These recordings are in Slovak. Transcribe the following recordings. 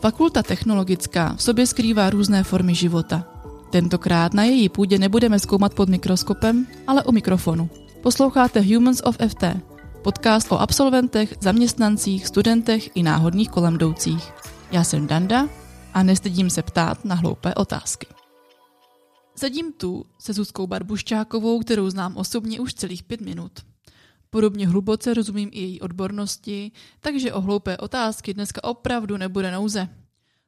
Fakulta technologická v sobě skrývá různé formy života. Tentokrát na její půdě nebudeme zkoumat pod mikroskopem, ale u mikrofonu. Posloucháte Humans of FT, podcast o absolventech, zaměstnancích, studentech i náhodných kolem jdoucích. Já jsem Danda a nestydím se ptát na hloupé otázky. Sedím tu se Zuzkou Barbuščákovou, kterou znám osobně už celých pět minut. Podobně hluboce rozumím i její odbornosti, takže o hloupé otázky dneska opravdu nebude nouze.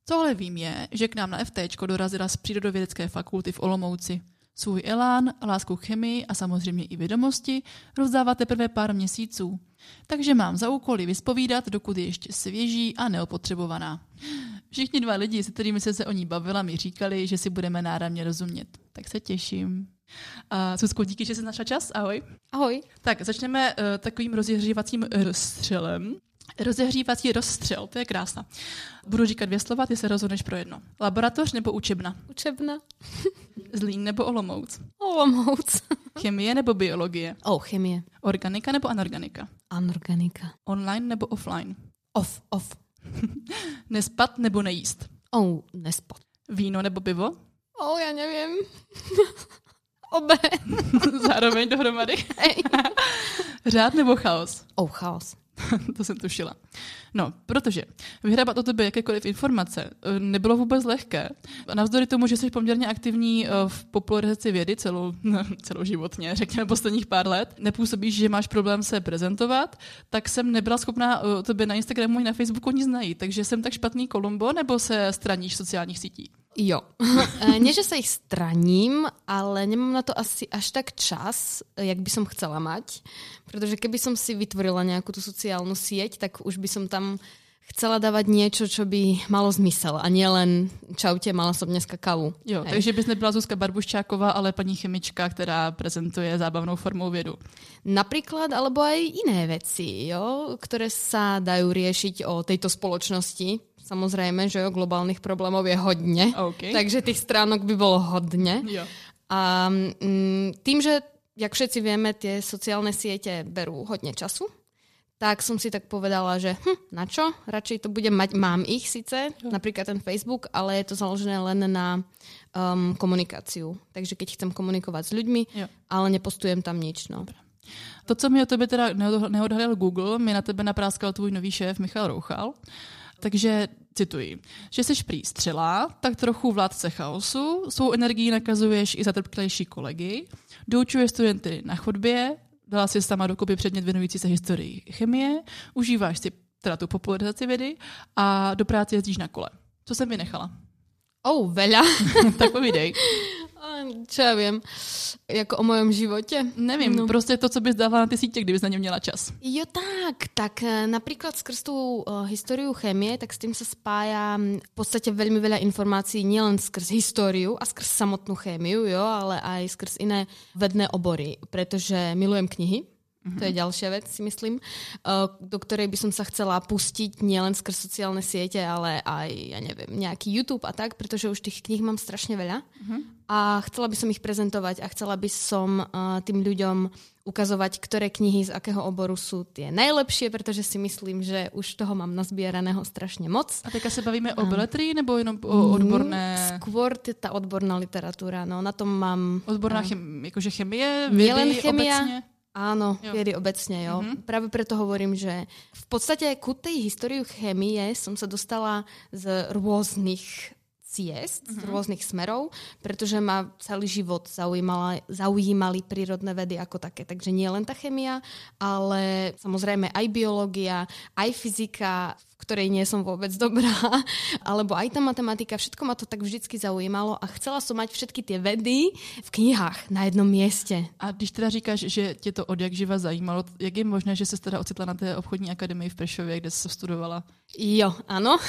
Co ale vím je, že k nám na FT dorazila z Přírodovědecké fakulty v Olomouci. Svůj elán, lásku k chemii a samozřejmě i vědomosti rozdává teprve pár měsíců. Takže mám za úkoly vyspovídat, dokud je ještě svěží a neopotřebovaná. Všichni dva lidi, se kterými jsem se o ní bavila, mi říkali, že si budeme náramně rozumět. Tak se těším. A Susku, díky, že jsi našla čas. Ahoj. Ahoj. Tak začneme uh, takovým rozehřívacím rozstřelem. Rozehřívací rozstřel, to je krásná. Budu říkat dvě slova, ty se rozhodneš pro jedno. Laboratoř nebo učebna? Učebna. Zlín nebo Olomouc? Olomouc. Chemie nebo biologie? Oh, chemie. Organika nebo anorganika? Anorganika. Online nebo offline? Off, off. Nespat nebo nejíst? Oh, nespat. Víno nebo pivo? Oh, já nevím. Obe. Zároveň dohromady. Řád nebo chaos? Oh, chaos. to jsem tušila. No, protože vyhrabat o tebe jakékoliv informace eh, nebylo vůbec lehké. Navzdory tomu, že jsi poměrně aktivní eh, v popularizaci vědy celou, celoživotně, řekněme posledních pár let, nepůsobíš, že máš problém se prezentovat, tak jsem nebyla schopná eh, o tebe na Instagramu i na Facebooku nic najít. Takže jsem tak špatný Kolumbo, nebo se straníš sociálních sítí? Jo. Nie, že sa ich straním, ale nemám na to asi až tak čas, jak by som chcela mať. Pretože keby som si vytvorila nejakú tú sociálnu sieť, tak už by som tam chcela dávať niečo, čo by malo zmysel a nie len čaute, mala som dneska kavu. Jo, Hej. takže bys nebyla Zuzka Barbuščáková, ale paní chemička, která prezentuje zábavnou formou vědu. Napríklad, alebo aj iné veci, jo, ktoré sa dajú riešiť o tejto spoločnosti, Samozrejme, že o globálnych problémov je hodne, okay. takže tých stránok by bolo hodne. Jo. A mm, tým, že, jak všetci vieme, tie sociálne siete berú hodne času, tak som si tak povedala, že hm, na čo? Radšej to budem mať, mám ich síce, jo. napríklad ten Facebook, ale je to založené len na um, komunikáciu. Takže keď chcem komunikovať s ľuďmi, jo. ale nepostujem tam nič. No. To, co mi o tebe teda neodhalil Google, mi na tebe napráskal tvůj nový šéf Michal Rouchal. Takže cituji, že jsi prý střela, tak trochu vládce chaosu, svou energii nakazuješ i zatrpklejší kolegy, doučuješ studenty na chodbě, dala si sama dokupy předmět věnující se historii chemie, užíváš si teda tu popularizaci vědy a do práce jezdíš na kole. Co jsem vynechala? Oh, veľa. tak povídej. Čo ja viem, jako o mojom živote? Nevím, no. prostě to, co bys dala na ty sítě, kdybys na ně měla čas. Jo tak, tak eh, napríklad skrz tú uh, históriu chemie, tak s tým sa spája mm, v podstate veľmi veľa informácií nielen skrz históriu a skrz samotnú chémiu, jo, ale aj skrz iné vedné obory, pretože milujem knihy, Mm-hmm. To je ďalšia vec, si myslím, uh, do ktorej by som sa chcela pustiť nielen skrz sociálne siete, ale aj, ja neviem, nejaký YouTube a tak, pretože už tých kníh mám strašne veľa. Mm-hmm. A chcela by som ich prezentovať a chcela by som uh, tým ľuďom ukazovať, ktoré knihy z akého oboru sú tie najlepšie, pretože si myslím, že už toho mám nazbieraného strašne moc. A teďka sa bavíme o beletrii nebo jenom o odborné? Skôr tá odborná literatúra, no na tom mám... Odborná chem, akože chemie, viedy chemia, obecne? Áno, jo. viedy obecne, jo. Mm-hmm. Práve preto hovorím, že v podstate ku tej históriu chemie som sa dostala z rôznych ciest, mm-hmm. z mhm. rôznych smerov, pretože ma celý život zaujímala, zaujímali prírodné vedy ako také. Takže nie len tá chemia, ale samozrejme aj biológia, aj fyzika, v ktorej nie som vôbec dobrá, alebo aj tá matematika, všetko ma to tak vždycky zaujímalo a chcela som mať všetky tie vedy v knihách na jednom mieste. A když teda říkáš, že tě to živa zajímalo, jak je možné, že se teda ocitla na té obchodní akademii v Prešově, kde se studovala? Jo, áno.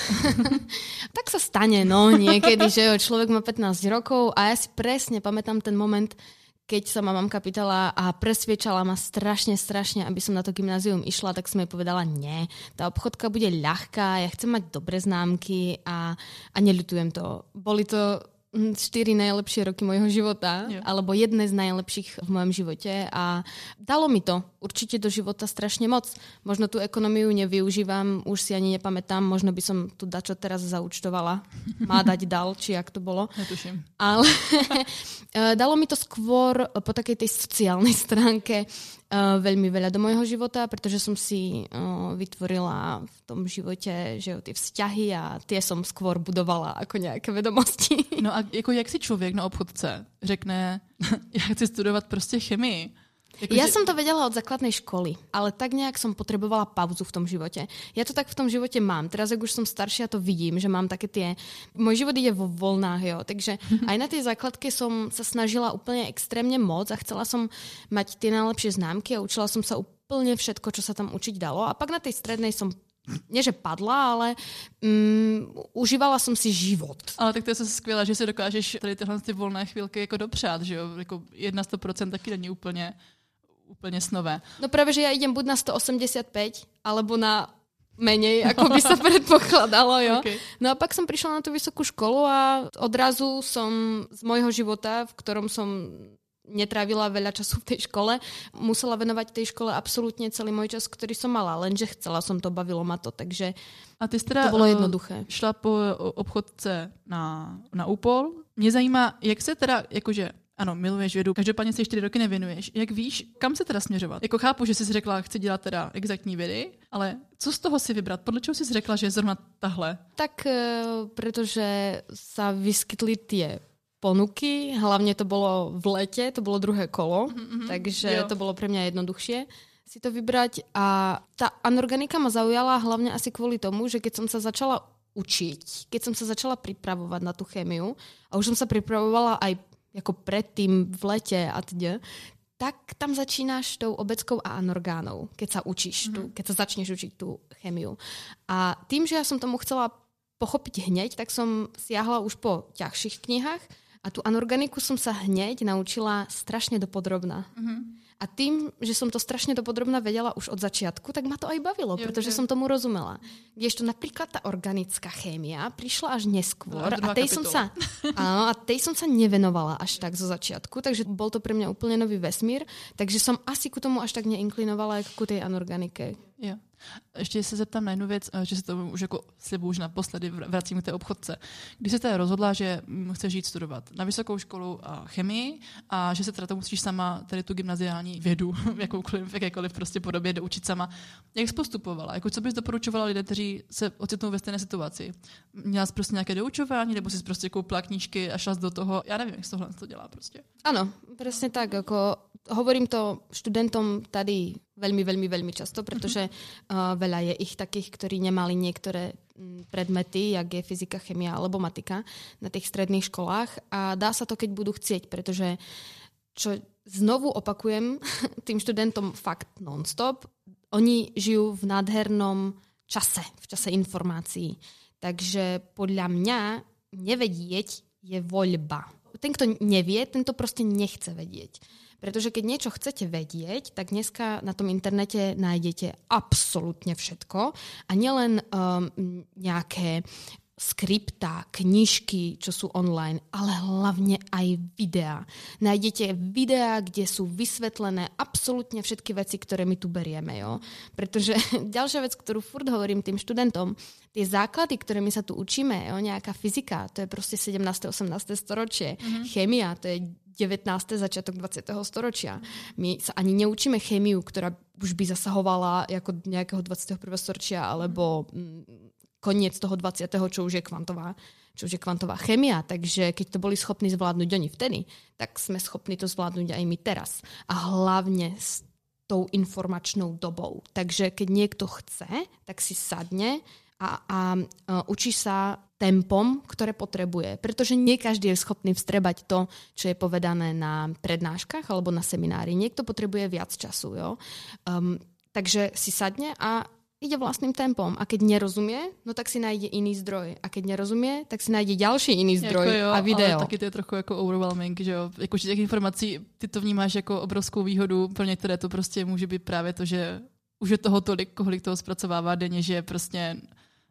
tak sa stane, no, niekedy, že jo, človek má 15 rokov a ja si presne pamätám ten moment, keď sa ma mamka pýtala a presviečala ma strašne, strašne, aby som na to gymnázium išla, tak som jej povedala, nie, tá obchodka bude ľahká, ja chcem mať dobré známky a, a neľutujem to. Boli to 4 najlepšie roky mojho života, jo. alebo jedné z najlepších v mojom živote a dalo mi to určite do života strašne moc. Možno tú ekonomiu nevyužívam, už si ani nepamätám, možno by som tu dačo teraz zaučtovala. Má dať dal, či jak to bolo. Netuším. Ale dalo mi to skôr po takej tej sociálnej stránke uh, veľmi veľa do môjho života, pretože som si uh, vytvorila v tom živote že tie vzťahy a tie som skôr budovala ako nejaké vedomosti. No a jako jak si člověk na obchodce řekne, já chci studovat prostě chemii, jako, ja som to vedela od základnej školy, ale tak nejak som potrebovala pauzu v tom živote. Ja to tak v tom živote mám. Teraz, ak už som staršia, to vidím, že mám také tie... Môj život ide vo voľnách, jo. Takže aj na tej základke som sa snažila úplne extrémne moc a chcela som mať tie najlepšie známky a učila som sa úplne všetko, čo sa tam učiť dalo. A pak na tej strednej som nie že padla, ale um, užívala som si život. Ale tak to je zase skvělé, že si dokážeš tady tyhle ty volné chvílky jako dopřát, že jo? Jako jedna 100% taky není úplně úplne snové. No práve, že ja idem buď na 185, alebo na menej, ako by sa predpokladalo. Jo? Okay. No a pak som prišla na tú vysokú školu a odrazu som z môjho života, v ktorom som netrávila veľa času v tej škole, musela venovať tej škole absolútne celý môj čas, ktorý som mala, lenže chcela som to, bavilo ma to, takže a ty teda to bolo eh, jednoduché. šla po obchodce na, na úpol. Mě zajímá, jak se teda, jakože ano, miluješ vědu, každopádně se čtyři roky nevěnuješ. Jak víš, kam se teda směřovat? Jako chápu, že jsi řekla, chci dělat teda exaktní vědy, ale co z toho si vybrat? Podle čeho jsi řekla, že je zrovna tahle? Tak, eh, protože sa vyskytli tie ponuky, hlavne to bolo v lete, to bolo druhé kolo, mm-hmm, takže jo. to bolo pre mňa jednoduchšie si to vybrať a tá anorganika ma zaujala hlavne asi kvôli tomu, že keď som sa začala učiť, keď som sa začala pripravovať na tú chémiu a už som sa pripravovala aj ako predtým v lete a teda, tak tam začínaš tou obeckou a anorgánou, keď sa učíš, mm. tu, keď sa začneš učiť tú chemiu. A tým, že ja som tomu chcela pochopiť hneď, tak som siahla už po ťažších knihách a tú anorganiku som sa hneď naučila strašne dopodrobná. Mm-hmm. A tým, že som to strašne dopodrobne vedela už od začiatku, tak ma to aj bavilo, jo, pretože jo. som tomu rozumela. Kdežto napríklad tá organická chémia prišla až neskôr no, a, tej som sa, áno, a tej som sa nevenovala až tak zo začiatku, takže bol to pre mňa úplne nový vesmír, takže som asi ku tomu až tak neinklinovala ako ku tej anorganike. Jo. Ještě se zeptám na jednu věc, eh, že se to už jako slibu už naposledy vracím k té obchodce. Když se teda rozhodla, že chceš jít studovat na vysokou školu a chemii a že se teda to musíš sama tady tu gymnaziální vědu jakoukoliv, v jakékoliv prostě podobě doučit sama, jak jsi postupovala? Jako, co bys doporučovala lidem, kteří se ocitnou ve stejné situaci? Měla jsi prostě nějaké doučování, nebo jsi prostě koupila knížky a šla do toho? Já nevím, jak tohle to dělá prostě. Ano, přesně tak. Jako hovorím to študentom tady veľmi, veľmi, veľmi často, pretože uh, veľa je ich takých, ktorí nemali niektoré mm, predmety, jak je fyzika, chemia alebo matika na tých stredných školách a dá sa to, keď budú chcieť, pretože čo znovu opakujem tým študentom fakt non-stop, oni žijú v nádhernom čase, v čase informácií. Takže podľa mňa nevedieť je voľba. Ten, kto nevie, ten to proste nechce vedieť. Pretože keď niečo chcete vedieť, tak dneska na tom internete nájdete absolútne všetko a nielen um, nejaké skripta, knižky, čo sú online, ale hlavne aj videá. Nájdete videá, kde sú vysvetlené absolútne všetky veci, ktoré my tu berieme. Jo? Pretože ďalšia vec, ktorú furt hovorím tým študentom, tie základy, ktoré my sa tu učíme, jo? nejaká fyzika, to je proste 17. 18. storočie, mm-hmm. chemia, to je 19. začiatok 20. storočia. My sa ani neučíme chémiu, ktorá už by zasahovala ako nejakého 21. storočia alebo mm, koniec toho 20. čo už je kvantová čo už je kvantová chemia, takže keď to boli schopní zvládnuť oni vtedy, tak sme schopní to zvládnuť aj my teraz. A hlavne s tou informačnou dobou. Takže keď niekto chce, tak si sadne a, a, a učí sa tempom, ktoré potrebuje. Pretože nie každý je schopný vstrebať to, čo je povedané na prednáškach alebo na seminári. Niekto potrebuje viac času. Jo? Um, takže si sadne a ide vlastným tempom. A keď nerozumie, no tak si nájde iný zdroj. A keď nerozumie, tak si nájde ďalší iný zdroj jako jo, a video. Ale taky to je trochu jako overwhelming, že jo. Jako, těch informací ty to vnímáš jako obrovskou výhodu, pro některé to prostě může být právě to, že už je toho tolik, kolik toho zpracovává denně, že prostě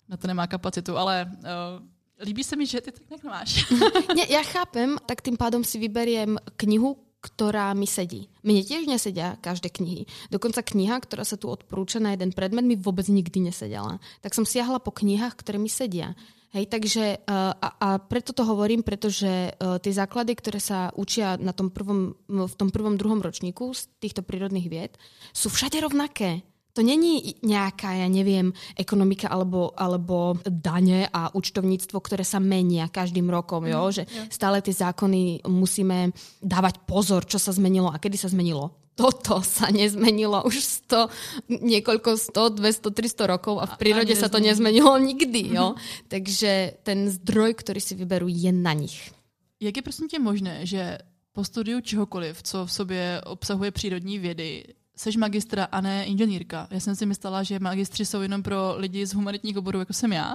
na to nemá kapacitu, ale uh, líbí se mi, že ty tak nějak máš. Nie, ja chápem, tak tým pádom si vyberiem knihu, ktorá mi sedí. Mne tiež nesedia každé knihy. Dokonca kniha, ktorá sa tu odporúča na jeden predmet, mi vôbec nikdy nesedela. Tak som siahla po knihách, ktoré mi sedia. Hej, takže a, a preto to hovorím, pretože tie základy, ktoré sa učia na tom prvom, v tom prvom, druhom ročníku z týchto prírodných vied, sú všade rovnaké. To není nejaká, ja neviem, ekonomika alebo, alebo dane a účtovníctvo, ktoré sa menia každým rokom, jo? Mhm, že stále tie zákony musíme dávať pozor, čo sa zmenilo a kedy sa zmenilo. Toto sa nezmenilo už 100, niekoľko 100, 200, 300 rokov a v prírode a sa to nezmenilo nikdy. Jo? Mhm. Takže ten zdroj, ktorý si vyberú, je na nich. Jak je prosím tě možné, že po studiu čehokoliv, co v sobě obsahuje přírodní vědy, seš magistra a ne inženýrka. Já jsem si myslela, že magistři jsou jenom pro lidi z humanitních oborů, jako jsem já,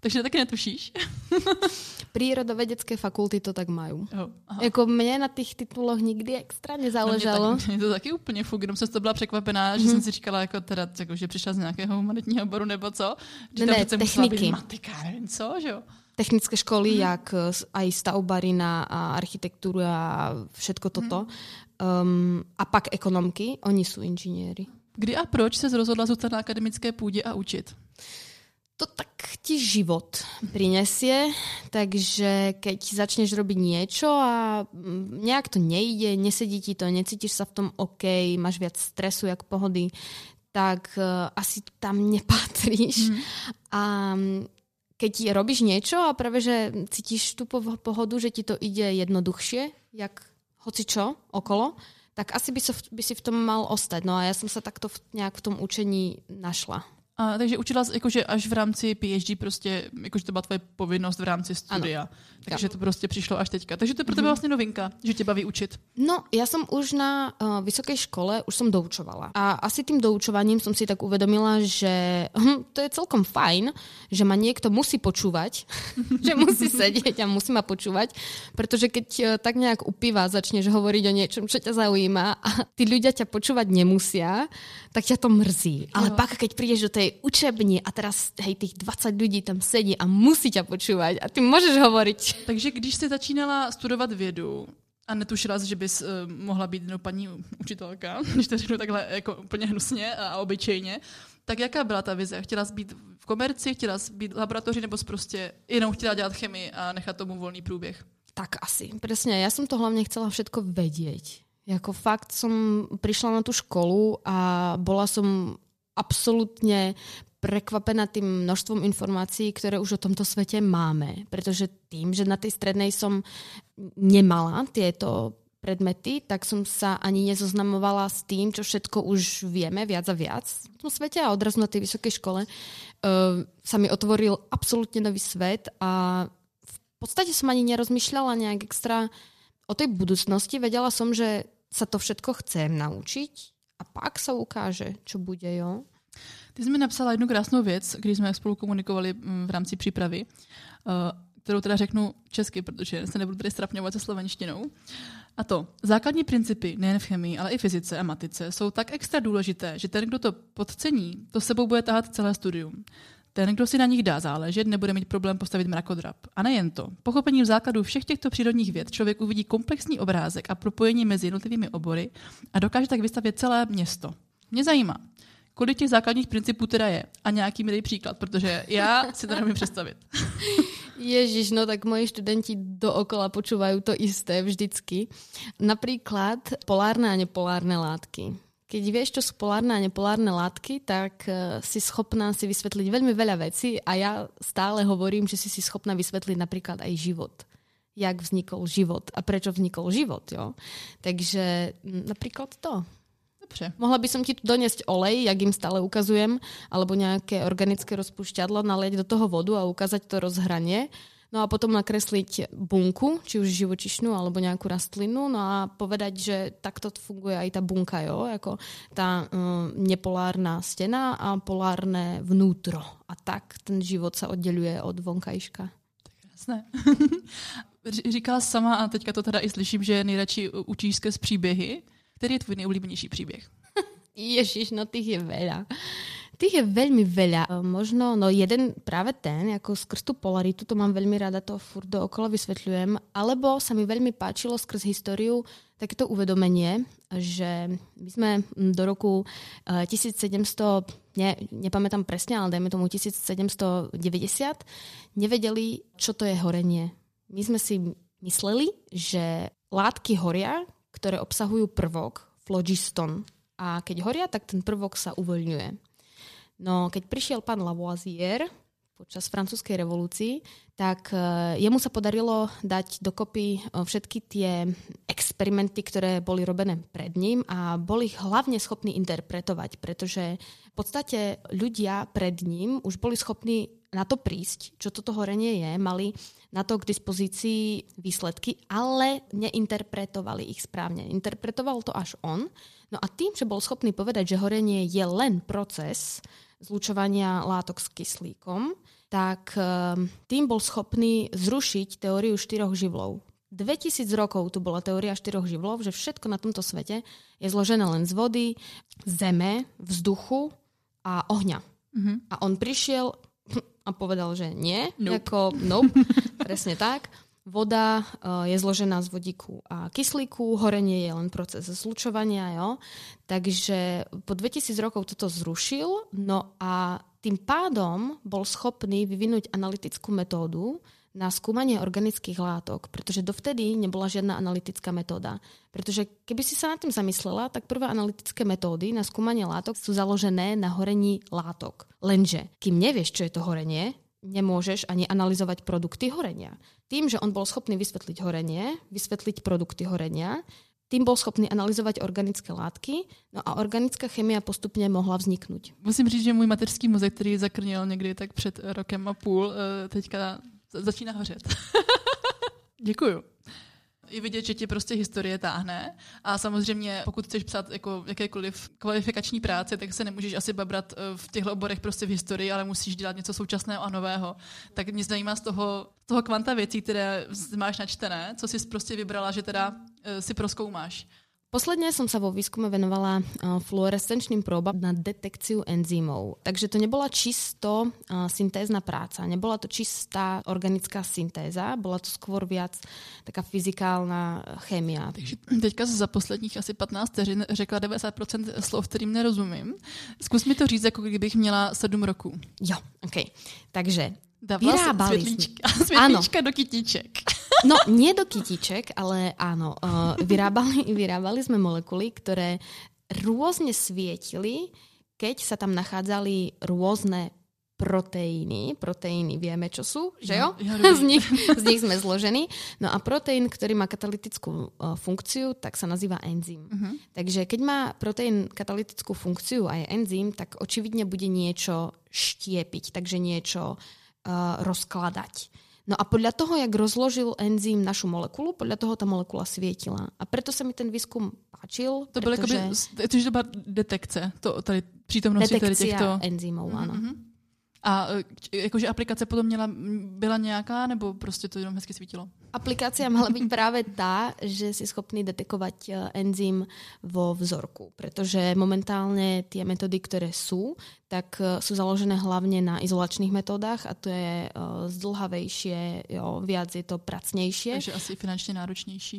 takže taky netušíš. Prírodovedecké fakulty to tak mají. Oh, jako mě na těch tituloch nikdy extra nezáležalo. No mě, tak, mě to taky úplně fuk, jenom jsem to byla překvapená, že mhm. jsem si říkala, jako teda, jako, že přišla z nějakého humanitního oboru nebo co. Že ne, ne, techniky. matika, nevím co, že jo technické školy, mm. jak aj stavbarina a architektúra a všetko toto. Mm. Um, a pak ekonomky, oni jsou inžinieri. Kdy a proč se rozhodla zůstat na akademické půdě a učit? To tak ti život prinesie, takže keď začneš robiť niečo a mm, nejak to nejde, nesedí ti to, necítiš sa v tom OK, máš viac stresu, jak pohody, tak uh, asi tam nepatríš. Mm. A keď robíš niečo a práve, že cítiš tú pohodu, že ti to ide jednoduchšie, jak hoci čo okolo, tak asi by, so, by si v tom mal ostať. No a ja som sa takto v, nejak v tom učení našla. A, takže učila jakože až v rámci PhD prostě, jakože to byla tvoje povinnost v rámci studia. Ano. Takže ja. to prostě přišlo až teďka. Takže to je pro tebe mm-hmm. vlastně novinka, že tě baví učit. No, ja som už na uh, vysokej škole, už som doučovala. A asi tým doučovaním som si tak uvedomila, že hm, to je celkom fajn, že ma niekto musí počúvať, že musí sedieť a musí ma počúvať, pretože keď uh, tak nejak upíva, začneš hovoriť o niečom, čo ťa zaujíma a tí ľudia ťa počúvať nemusia, tak ťa to mrzí. Ale jo. pak, keď prídeš do tej tej učebni a teraz hej, tých 20 lidí tam sedí a musí tě počúvat a ty můžeš hovoriť. Takže když jsi začínala studovat vědu, a netušila jsi, že bys uh, mohla být no, paní učitelka, když to řeknu takhle jako úplně hnusně a obyčejně, tak jaká byla ta vize? Chtěla jsi být v komerci, chtěla jsi být v laboratoři, nebo jsi prostě jenom chtěla dělat chemii a nechat tomu volný průběh? Tak asi, presne. Ja som to hlavne chcela všetko vedieť. Jako fakt som prišla na tú školu a bola som absolútne prekvapená tým množstvom informácií, ktoré už o tomto svete máme. Pretože tým, že na tej strednej som nemala tieto predmety, tak som sa ani nezoznamovala s tým, čo všetko už vieme viac a viac v tom svete a odrazu na tej vysokej škole uh, sa mi otvoril absolútne nový svet a v podstate som ani nerozmýšľala nejak extra o tej budúcnosti. Vedela som, že sa to všetko chcem naučiť a pak sa ukáže, čo bude, jo. Ty jsi mi napsala jednu krásnou věc, když jsme spolu komunikovali mm, v rámci přípravy, eh, kterou teda řeknu česky, protože se nebudu tady strapňovat se slovenštinou. A to, základní principy nejen v chemii, ale i fyzice a matice jsou tak extra důležité, že ten, kdo to podcení, to sebou bude tahat celé studium. Ten, kdo si na nich dá záležet, nebude mít problém postavit mrakodrap. A nejen to. Pochopením základů všech těchto přírodních věd člověk uvidí komplexní obrázek a propojení mezi jednotlivými obory a dokáže tak vystavět celé město. Mě zajímá, kolik těch základních principů teda je a nějaký milý příklad, protože já si to nemůžu představit. Ježiš, no tak moji študenti dookola počúvajú to isté vždycky. Napríklad polárne a nepolárne látky. Keď vieš, čo sú polárne a nepolárne látky, tak uh, si schopná si vysvetliť veľmi veľa vecí a ja stále hovorím, že si si schopná vysvetliť napríklad aj život jak vznikol život a prečo vznikol život. Jo? Takže napríklad to. Dobře. Mohla by som ti tu doniesť olej, jak im stále ukazujem, alebo nejaké organické rozpušťadlo, nalieť do toho vodu a ukázať to rozhranie. No a potom nakresliť bunku, či už živočišnú alebo nejakú rastlinu, no a povedať, že takto funguje aj tá bunka, jo? Ako tá um, nepolárna stena a polárne vnútro. A tak ten život sa oddeluje od vonkajška. Jasné. Říkala sama, a teďka to teda i slyším, že nejradši učíš skrz příběhy. Který je tvůj nejoblíbenější příběh? Ježiš, no tých je veľa. Tých je veľmi veľa. E, možno, no jeden práve ten, ako skrz tú polaritu, to mám veľmi rada, to furt dookola vysvetľujem, alebo sa mi veľmi páčilo skrz históriu takéto uvedomenie, že my sme do roku 1700, e, ne, nepamätám presne, ale dajme tomu 1790, nevedeli, čo to je horenie. My sme si mysleli, že látky horia, ktoré obsahujú prvok, phlogiston. A keď horia, tak ten prvok sa uvoľňuje. No, keď prišiel pán Lavoisier počas francúzskej revolúcii, tak uh, jemu sa podarilo dať dokopy uh, všetky tie experimenty, ktoré boli robené pred ním a boli hlavne schopní interpretovať, pretože v podstate ľudia pred ním už boli schopní na to prísť, čo toto horenie je, mali na to k dispozícii výsledky, ale neinterpretovali ich správne. Interpretoval to až on. No a tým, že bol schopný povedať, že horenie je len proces, zlučovania látok s kyslíkom, tak ehm, tým bol schopný zrušiť teóriu štyroch živlov. 2000 rokov tu bola teória štyroch živlov, že všetko na tomto svete je zložené len z vody, zeme, vzduchu a ohňa. Mm-hmm. A on prišiel a povedal, že nie, nope. ako nope, presne tak. Voda uh, je zložená z vodíku a kyslíku, horenie je len proces zlučovania, jo. Takže po 2000 rokov toto zrušil, no a tým pádom bol schopný vyvinúť analytickú metódu na skúmanie organických látok, pretože dovtedy nebola žiadna analytická metóda. Pretože keby si sa nad tým zamyslela, tak prvé analytické metódy na skúmanie látok sú založené na horení látok. Lenže, kým nevieš, čo je to horenie, nemôžeš ani analyzovať produkty horenia. Tým, že on bol schopný vysvetliť horenie, vysvetliť produkty horenia, tým bol schopný analyzovať organické látky, no a organická chemia postupně mohla vzniknout. Musím říct, že můj mateřský mozek, který zakrněl někdy tak před rokem a půl, eh, teďka začíná hořet. Děkuju je vidět, že tě prostě historie táhne a samozřejmě pokud chceš psát jako jakékoliv kvalifikační práce, tak se nemůžeš asi babrat eh, v těchto oborech prostě v historii, ale musíš dělat něco současného a nového. Tak mě zajímá z toho, toho kvanta věcí, které máš načtené, co jsi prostě vybrala, že teda eh, si proskoumáš. Posledne som sa vo výskume venovala fluorescenčným próbam na detekciu enzymov. Takže to nebola čisto syntézna práca, nebola to čistá organická syntéza, bola to skôr viac taká fyzikálna chémia. Takže teďka za posledních asi 15 vteřin řekla 90% slov, kterým nerozumím. Zkus mi to říct, jako kdybych měla 7 roků. Jo, OK. Takže Dávala vyrábali světlíčka, světlíčka do kytiček. No, nie do kytiček, ale áno. Uh, vyrábali, vyrábali sme molekuly, ktoré rôzne svietili, keď sa tam nachádzali rôzne proteíny. Proteíny vieme, čo sú, že jo? Ja, ja z, nich, z nich sme zložení. No a proteín, ktorý má katalytickú uh, funkciu, tak sa nazýva enzym. Uh-huh. Takže keď má proteín katalytickú funkciu a je enzym, tak očividne bude niečo štiepiť, takže niečo uh, rozkladať. No a podľa toho, jak rozložil enzym našu molekulu, podľa toho ta molekula svietila. A preto sa mi ten výskum páčil. To bylo pretože... jakoby, to byla detekce, to, tady přítomnosti tady těchto... enzymů, mm-hmm. A e, jakože aplikace potom měla, byla nějaká, nebo prostě to jenom hezky svítilo? Aplikácia mala byť práve tá, že si schopný detekovať e, enzym vo vzorku, pretože momentálne tie metódy, ktoré sú, tak e, sú založené hlavne na izolačných metódach a to je zdlhavejšie, jo, viac je to pracnejšie. Takže asi finančne náročnejší.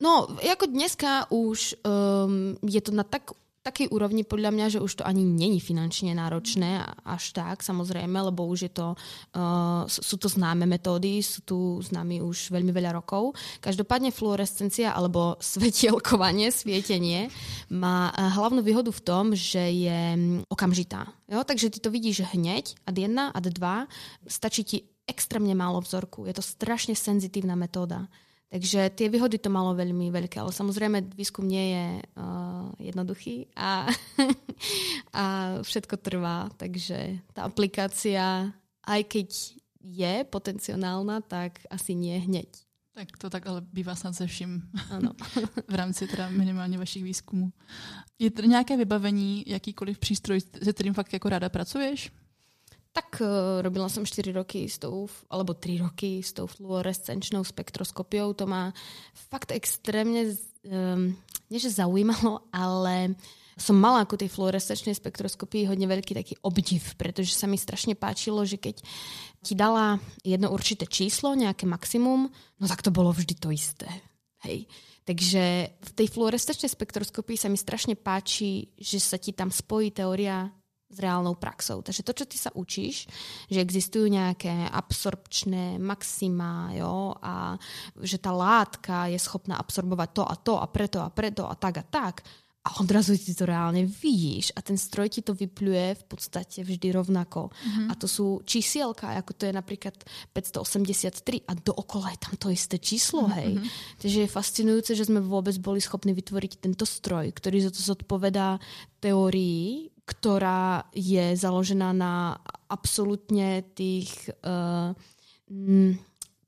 No, jako dneska už um, je to na tak takej úrovni podľa mňa, že už to ani není finančne náročné až tak, samozrejme, lebo už je to, uh, sú to známe metódy, sú tu známi už veľmi veľa rokov. Každopádne fluorescencia alebo svetielkovanie, svietenie má uh, hlavnú výhodu v tom, že je mm, okamžitá. Jo? Takže ty to vidíš hneď, ad 1, ad 2, stačí ti extrémne málo vzorku. Je to strašne senzitívna metóda. Takže tie výhody to malo veľmi veľké, ale samozrejme výskum nie je uh, jednoduchý a, a všetko trvá, takže tá aplikácia, aj keď je potenciálna, tak asi nie hneď. Tak to tak ale bývá snad se vším ano. v rámci teda minimálně vašich výzkumů. Je to nějaké vybavení, jakýkoliv přístroj, se kterým fakt jako ráda pracuješ? Tak uh, robila som 4 roky s tou, alebo 3 roky s tou fluorescenčnou spektroskopiou. To ma fakt extrémne, um, nie že zaujímalo, ale som mala ako tej fluorescenčnej spektroskopii hodne veľký taký obdiv, pretože sa mi strašne páčilo, že keď ti dala jedno určité číslo, nejaké maximum, no tak to bolo vždy to isté. Hej. Takže v tej fluorescenčnej spektroskopii sa mi strašne páči, že sa ti tam spojí teória s reálnou praxou. Takže to, čo ty sa učíš, že existujú nejaké absorpčné maxima jo, a že tá látka je schopná absorbovať to a to a preto a preto a tak a tak, a odrazu ti to reálne vidíš a ten stroj ti to vypluje v podstate vždy rovnako. Mm-hmm. A to sú čísielka, ako to je napríklad 583 a dookola je tam to isté číslo, mm-hmm. hej. Takže je fascinujúce, že sme vôbec boli schopní vytvoriť tento stroj, ktorý za to zodpovedá teórii, ktorá je založená na absolútne tých uh,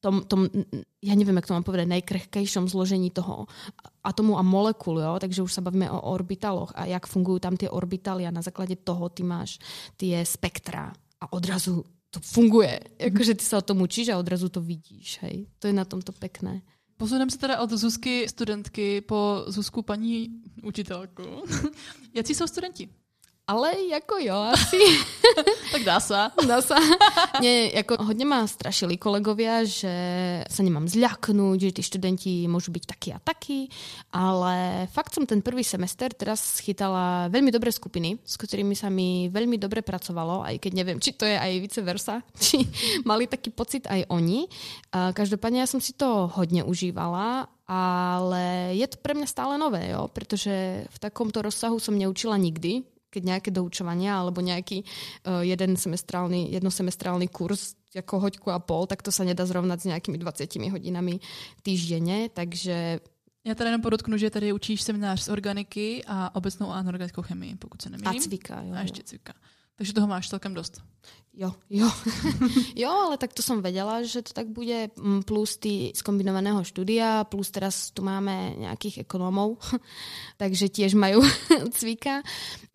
tom, tom, ja neviem, jak to mám povedať, najkrehkejšom zložení toho atomu a molekul, jo? takže už sa bavíme o orbitaloch a jak fungujú tam tie orbitaly a na základe toho ty máš tie spektra a odrazu to funguje. Jakože ty sa o tom učíš a odrazu to vidíš. Hej. To je na tomto pekné. Posuneme se teda od Zuzky studentky po Zuzku paní učitelku. Jaký jsou studenti? Ale jako jo, asi. tak dá sa. Dá sa. Nie, ako hodne ma strašili kolegovia, že sa nemám zľaknúť, že tí študenti môžu byť takí a takí, ale fakt som ten prvý semester teraz chytala veľmi dobré skupiny, s ktorými sa mi veľmi dobre pracovalo, aj keď neviem, či to je aj vice versa, či mali taký pocit aj oni. Každopádne ja som si to hodne užívala ale je to pre mňa stále nové, jo? pretože v takomto rozsahu som neučila nikdy keď nejaké doučovania alebo nejaký uh, jeden semestrálny, jednosemestrálny kurz ako hoďku a pol, tak to sa nedá zrovnať s nejakými 20 hodinami týždenne, takže já tady jenom podotknu, že tady učíš seminář z organiky a obecnou a anorganickou chemii, pokud se nemýlím. A cvika, jo. A ještě cvika. Takže toho máš celkem dost. Jo, jo. jo, ale tak to som vedela, že to tak bude. Mm, plus ty z kombinovaného štúdia, plus teraz tu máme nejakých ekonómov, takže tiež majú cvika.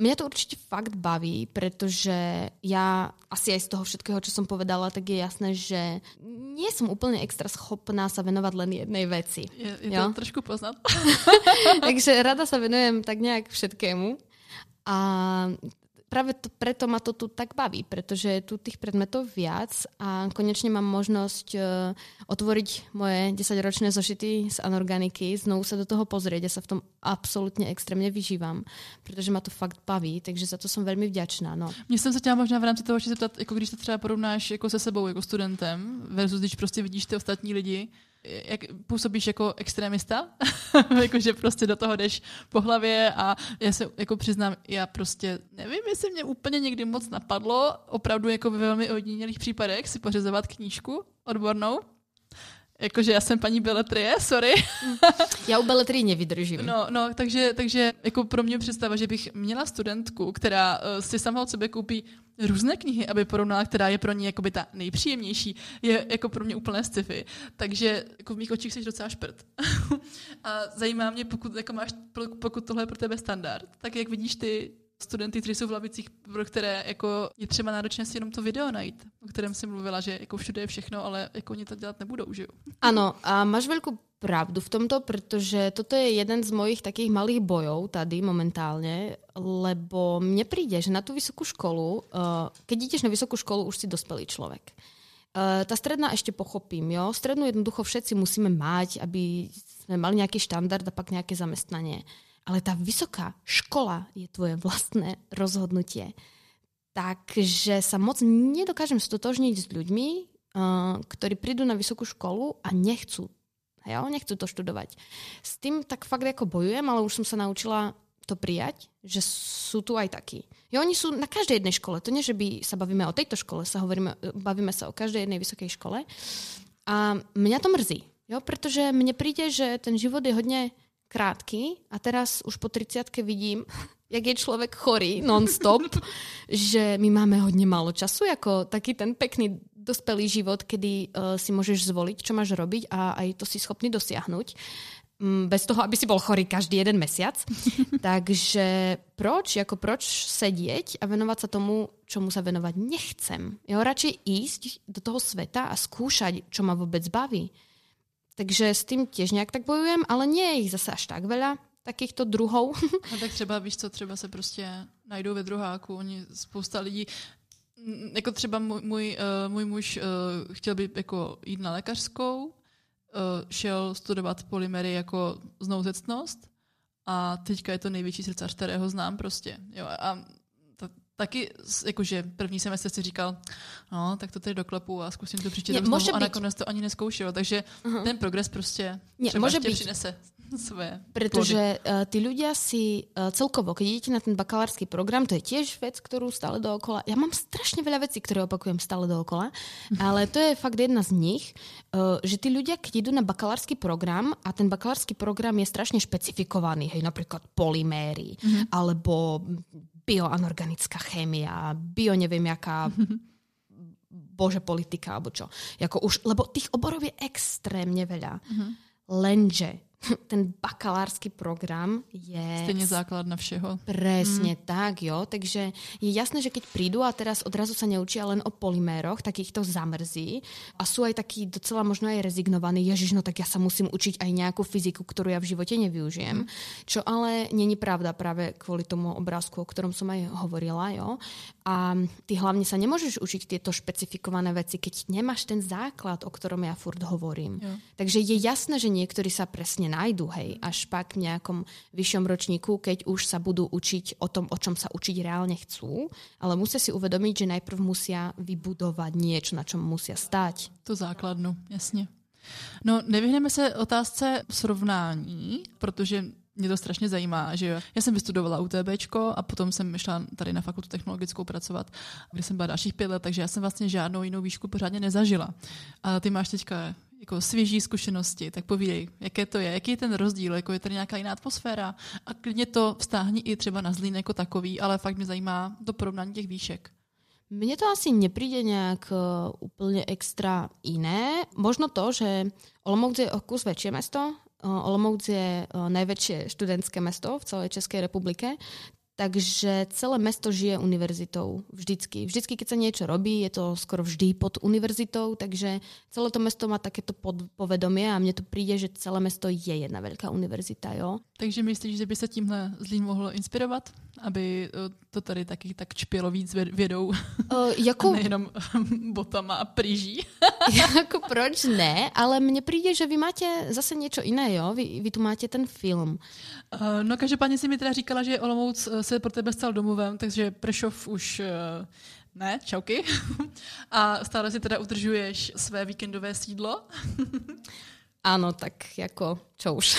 Mňa to určite fakt baví, pretože ja asi aj z toho všetkého, čo som povedala, tak je jasné, že nie som úplne extra schopná sa venovať len jednej veci. Je, je to trošku poznat. takže rada sa venujem tak nejak všetkému. A práve to, preto ma to tu tak baví, pretože je tu tých predmetov viac a konečne mám možnosť uh, otvoriť moje 10-ročné zošity z anorganiky, znovu sa do toho pozrieť. Ja sa v tom absolútne extrémne vyžívam, pretože ma to fakt baví, takže za to som veľmi vďačná. No. Mně jsem se chtěla možná v rámci toho že zeptat, jako když to třeba porovnáš jako se sebou, jako studentem, versus když prostě vidíš ty ostatní lidi, jak působíš jako extremista, jakože prostě do toho jdeš po hlavě a já se jako přiznám, já prostě nevím, jestli mě úplně někdy moc napadlo, opravdu jako ve velmi ojedinělých případech si pořizovat knížku odbornou, Jakože já jsem paní Beletrie, sorry. já u Beletrie nevydržím. No, no, takže, takže jako pro mě představa, že bych měla studentku, která uh, si sama od sebe koupí různé knihy, aby porovnala, která je pro ní jakoby ta nejpříjemnější, je jako pro mě úplné sci-fi. Takže jako v mých očích jsi docela šprt. a zajímá mě, pokud, jako máš, pokud tohle je pro tebe standard, tak jak vidíš ty studenty, kteří jsou v lavicích, pro které jako je třeba náročné si jenom to video najít, o kterém jsem mluvila, že jako všude je všechno, ale jako oni to dělat nebudou, že jo? Ano, a máš veľkú pravdu v tomto, pretože toto je jeden z mojich takých malých bojov tady momentálne, lebo mne príde, že na tú vysokú školu, uh, keď ideš na vysokú školu, už si dospelý človek. Uh, tá stredná ešte pochopím, jo? Strednú jednoducho všetci musíme mať, aby sme mali nejaký štandard a pak nejaké zamestnanie ale tá vysoká škola je tvoje vlastné rozhodnutie. Takže sa moc nedokážem stotožniť s ľuďmi, uh, ktorí prídu na vysokú školu a nechcú. Hej, nechcú to študovať. S tým tak fakt ako bojujem, ale už som sa naučila to prijať, že sú tu aj takí. Jo, oni sú na každej jednej škole. To nie, že by sa bavíme o tejto škole, sa hovoríme, bavíme sa o každej jednej vysokej škole. A mňa to mrzí, jo, pretože mne príde, že ten život je hodne krátky a teraz už po 30 vidím, jak je človek chorý non-stop, že my máme hodne málo času, ako taký ten pekný dospelý život, kedy uh, si môžeš zvoliť, čo máš robiť a aj to si schopný dosiahnuť. mm, bez toho, aby si bol chorý každý jeden mesiac. Takže proč, jako proč sedieť a venovať sa tomu, čomu sa venovať nechcem. Jo, radšej ísť do toho sveta a skúšať, čo ma vôbec baví. Takže s tým tiež nejak tak bojujem, ale nie je ich zase až tak veľa takýchto druhov. A tak třeba, víš co, třeba se prostě najdou ve druháku, oni spousta lidí, jako třeba můj, můj, uh, můj muž uh, chtěl by jako jít na lékařskou, uh, šel studovat polymery jako znouzectnost a teďka je to největší srdcař, kterého znám prostě. Jo, a taky, jakože první semestr si říkal, no, tak to tady doklepu a zkusím to příště znovu a nakonec to ani neskoušel. Takže uh-huh. ten progres prostě Nie, třeba může být. přinese svoje Pretože uh, tí ľudia si uh, celkovo, keď idete na ten bakalársky program, to je tiež vec, ktorú stále dookola... Ja mám strašne veľa vecí, ktoré opakujem stále dookola, ale to je fakt jedna z nich, uh, že tí ľudia, keď idú na bakalársky program a ten bakalársky program je strašne špecifikovaný, hej, napríklad polyméry, uh-huh. alebo bioanorganická chémia, bio neviem jaká, bože politika, alebo čo. Jako už, lebo tých oborov je extrémne veľa. Uh-huh. Lenže ten bakalársky program je... Stejne základna všeho. Presne mm. tak, jo. Takže je jasné, že keď prídu a teraz odrazu sa neučia len o polyméroch, tak ich to zamrzí a sú aj takí docela možno aj rezignovaní, ježiš, no tak ja sa musím učiť aj nejakú fyziku, ktorú ja v živote nevyužijem. Mm. Čo ale není pravda práve kvôli tomu obrázku, o ktorom som aj hovorila, jo. A ty hlavne sa nemôžeš učiť tieto špecifikované veci, keď nemáš ten základ, o ktorom ja furt hovorím. Jo. Takže je jasné, že niektorí sa presne nájdu, hej, až pak v nejakom vyššom ročníku, keď už sa budú učiť o tom, o čom sa učiť reálne chcú, ale musia si uvedomiť, že najprv musia vybudovať niečo, na čom musia stať. To základnu, jasně. No, nevyhneme se otázce srovnání, protože mě to strašně zajímá, že já jsem vystudovala UTB a potom jsem šla tady na fakultu technologickou pracovat, kde jsem byla dalších pět let, takže já jsem vlastně žádnou jinou výšku pořádně nezažila. A ty máš teďka jako svěží zkušenosti, tak povídej, jaké to je, jaký je ten rozdíl, jako je tady nějaká jiná atmosféra a klidně to vztáhni i třeba na Zlín jako takový, ale fakt mě zajímá to porovnání těch výšek. Mne to asi nepríde nejak uh, úplne extra iné. Možno to, že Olomouc je o kus väčšie mesto, Olomouc je najväčšie študentské mesto v celej Českej republike, Takže celé mesto žije univerzitou vždycky. Vždycky, keď sa niečo robí, je to skoro vždy pod univerzitou, takže celé to mesto má takéto povedomie a mne to príde, že celé mesto je jedna veľká univerzita. Jo? Takže myslíš, že by sa tímhle Zlín mohlo inspirovat, aby to tady taky tak čpělo víc vědou? Uh, jako... A nejenom botama a príží. jako proč ne, ale mne príde, že vy máte zase niečo iné, jo? Vy, vy tu máte ten film. Uh, no každopádně si mi teda říkala, že Olomouc se pro tebe stal domovem, takže Prešov už uh, ne, čauky. A stále si teda udržuješ své víkendové sídlo. Áno, tak jako čo už.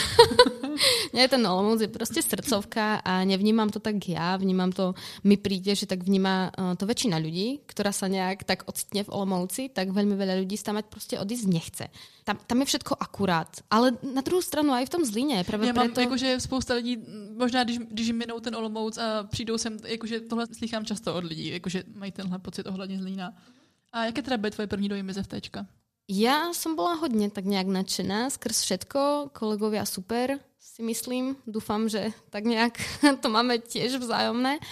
Nie, ten Olomouc je proste srdcovka a nevnímam to tak ja, vnímam to, mi príde, že tak vníma uh, to väčšina ľudí, ktorá sa nejak tak ocitne v Olomouci, tak veľmi veľa ľudí tam mať proste odísť nechce. Tam, tam je všetko akurát. Ale na druhou stranu aj v tom Zlíně. Právě Já mám, preto... jakože spousta lidí, možná když, když minou ten Olomouc a přijdou sem, jakože tohle slychám často od lidí, jakože mají tenhle pocit ohledně Zlína. A jaké teda byly tvoje první dojmy ze FTčka? Ja som bola hodne tak nejak nadšená skrz všetko. Kolegovia super, si myslím. Dúfam, že tak nejak to máme tiež vzájomné.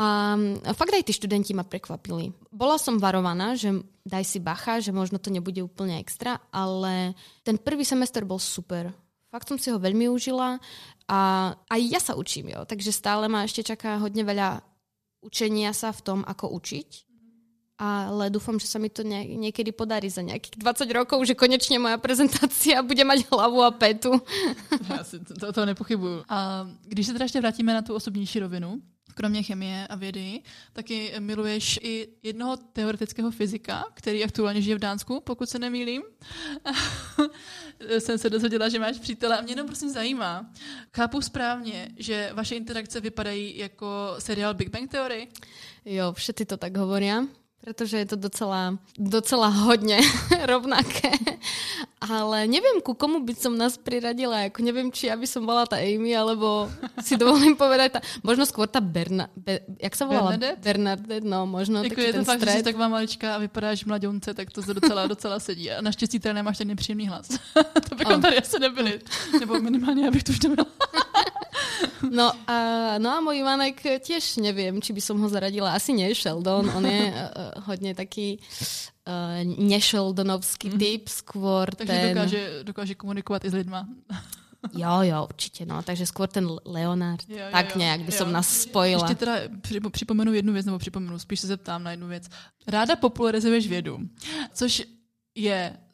A fakt aj tí študenti ma prekvapili. Bola som varovaná, že daj si bacha, že možno to nebude úplne extra, ale ten prvý semester bol super. Fakt som si ho veľmi užila a aj ja sa učím, jo. takže stále ma ešte čaká hodne veľa učenia sa v tom, ako učiť ale dúfam, že sa mi to nie, niekedy podarí za nejakých 20 rokov, že konečne moja prezentácia bude mať hlavu a petu. Já si to, to, to nepochybuju. A když se teda ještě vrátíme na tu osobnější rovinu, kromě chemie a vědy, taky miluješ i jednoho teoretického fyzika, který aktuálně žije v Dánsku, pokud se nemýlím. Jsem se dozvěděla, že máš přítele a mě jenom prosím zajímá. Chápu správně, že vaše interakce vypadají jako seriál Big Bang Theory? Jo, všetci to tak hovoria pretože je to docela, docela hodne rovnaké. Ale neviem, ku komu by som nás priradila. Ako neviem, či ja by som bola tá Amy, alebo si dovolím povedať tá, možno skôr tá Berna, Be, jak sa volala? Bernadette? Bernadette, no možno Jako taký je ten to fakt, že stred. jsi taková malička a vypadáš mladionce, tak to docela, docela sedí. A naštěstí teda nemáš ten nepříjemný hlas. to bychom Ano. tady asi nebyli. Nebo minimálně, abych to už nebyla. No a, no a môj Ivanek tiež neviem, či by som ho zaradila. Asi nie Sheldon, on je uh, hodne taký uh, nešeldonovský typ, skôr Takže ten... dokáže, dokáže komunikovat i s lidma. Jo, jo, určite, no. Takže skôr ten Leonard. Jo, jo, tak jo, nejak by jo. som nás spojila. Ještě teda při- připomenu jednu věc, nebo připomenu, spíš se zeptám na jednu věc. Ráda popularizuješ vědu, což je mm,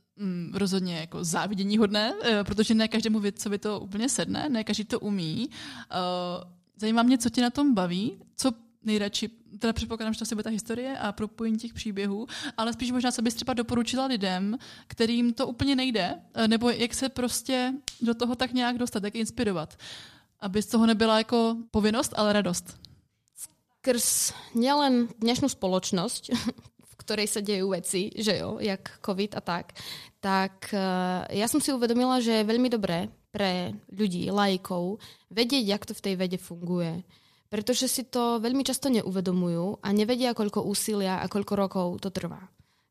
rozhodně jako závidění hodné, eh, protože ne každému vědcovi to úplně sedne, ne každý to umí. Eh, Zajímá mě, co tě na tom baví, co nejradši, teda předpokládám, že to asi bude ta historie a propojení těch příběhů, ale spíš možná, co bys třeba doporučila lidem, kterým to úplně nejde, eh, nebo jak se prostě do toho tak nějak dostat, jak inspirovat, aby z toho nebyla jako povinnost, ale radost. Skrz nielen dnešnú spoločnosť, ktorej sa dejú veci, že jo, jak COVID a tak, tak eh, ja som si uvedomila, že je veľmi dobré pre ľudí, lajkov, vedieť, jak to v tej vede funguje. Pretože si to veľmi často neuvedomujú a nevedia, koľko úsilia a koľko rokov to trvá.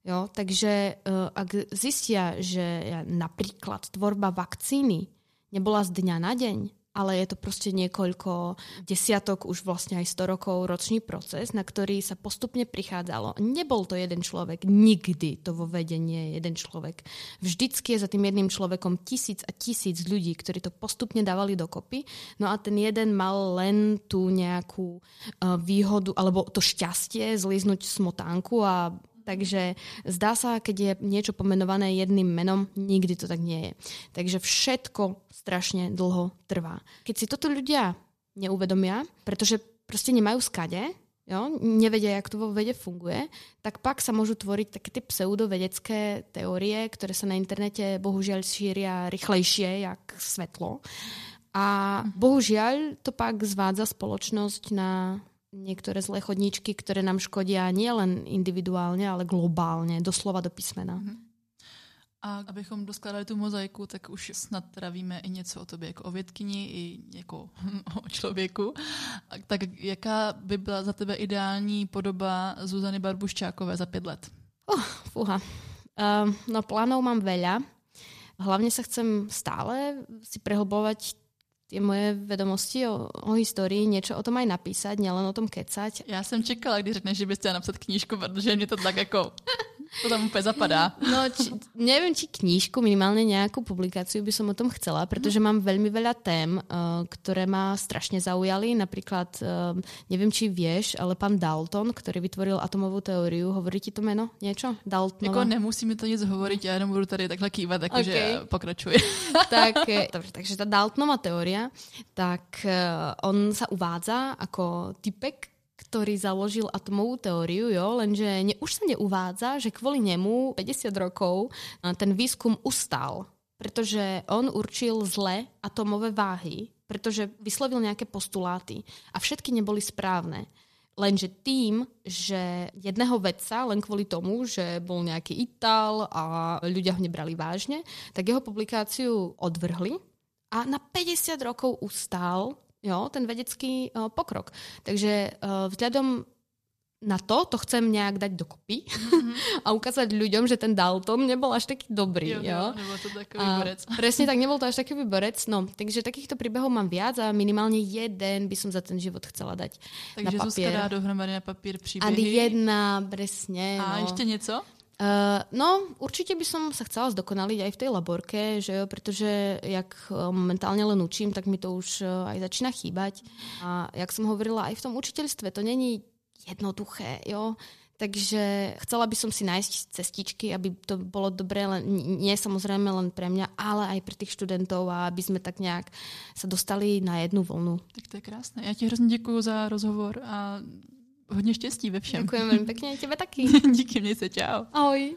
Jo, takže uh, ak zistia, že napríklad tvorba vakcíny nebola z dňa na deň, ale je to proste niekoľko desiatok, už vlastne aj 100 rokov ročný proces, na ktorý sa postupne prichádzalo. Nebol to jeden človek, nikdy to vo vede nie je jeden človek. Vždycky je za tým jedným človekom tisíc a tisíc ľudí, ktorí to postupne dávali dokopy. No a ten jeden mal len tú nejakú uh, výhodu, alebo to šťastie zlíznuť smotánku a Takže zdá sa, keď je niečo pomenované jedným menom, nikdy to tak nie je. Takže všetko strašne dlho trvá. Keď si toto ľudia neuvedomia, pretože proste nemajú skade, jo, nevedia, jak to vo vede funguje, tak pak sa môžu tvoriť také tie pseudovedecké teórie, ktoré sa na internete bohužiaľ šíria rýchlejšie, jak svetlo. A bohužiaľ to pak zvádza spoločnosť na niektoré zlé chodníčky, ktoré nám škodia nielen individuálne, ale globálne, doslova do písmena. A abychom doskládali tu mozaiku, tak už snad teda víme i něco o tobě jako o vědkyni, i jako o člověku. Tak jaká by byla za tebe ideální podoba Zuzany Barbuščákové za pět let? Fúha. Uh, no plánov mám veľa. Hlavne sa chcem stále si prehlbovať tie moje vedomosti o, o histórii, niečo o tom aj napísať, nielen o tom kecať. Já jsem čekala, když řekneš, že bys chtěla napsat knížku, protože mě to tak jako, to tam úplně zapadá. No, či, neviem, či knížku, minimálne nejakú publikáciu by som o tom chcela, pretože mám veľmi veľa tém, uh, ktoré ma strašne zaujali. Napríklad, uh, neviem, či vieš, ale pán Dalton, ktorý vytvoril atomovú teóriu, hovorí ti to meno niečo? Daltonova? Jako nemusí mi to nic hovorit, já jenom budu tady takhle kývat, takže Okay. okay. pokračuj. tak, eh, dobre, takže tá Daltonova teória, tak on sa uvádza ako typek, ktorý založil atomovú teóriu, jo, lenže ne, už sa neuvádza, že kvôli nemu 50 rokov eh, ten výskum ustal, pretože on určil zle atomové váhy, pretože vyslovil nejaké postuláty a všetky neboli správne. Lenže tým, že jedného vedca, len kvôli tomu, že bol nejaký Ital a ľudia ho nebrali vážne, tak jeho publikáciu odvrhli a na 50 rokov ustál jo, ten vedecký uh, pokrok. Takže uh, vzhľadom na to, to chcem nejak dať dokopy a ukázať ľuďom, že ten Dalton nebol až taký dobrý. Jo, jo, jo, nebo to takový a borec. presne tak, nebol to až taký vyborec. No, takže takýchto príbehov mám viac a minimálne jeden by som za ten život chcela dať na Takže Zuzka papier. dá dohromady na papír A příběhy. jedna, presne. A no. ještě něco? Uh, no, určite by som sa chcela zdokonaliť aj v tej laborke, že jo, pretože jak uh, momentálne len učím, tak mi to už uh, aj začína chýbať. A jak som hovorila, aj v tom učiteľstve to není jednoduché, jo. Takže chcela by som si nájsť cestičky, aby to bolo dobré, len, nie samozrejme len pre mňa, ale aj pre tých študentov a aby sme tak nejak sa dostali na jednu vlnu. Tak to je krásné. Já ti hrozně děkuji za rozhovor a hodně štěstí ve všem. Ďakujem veľmi pekne, tebe taky. Díky, měj se, čau. Ahoj.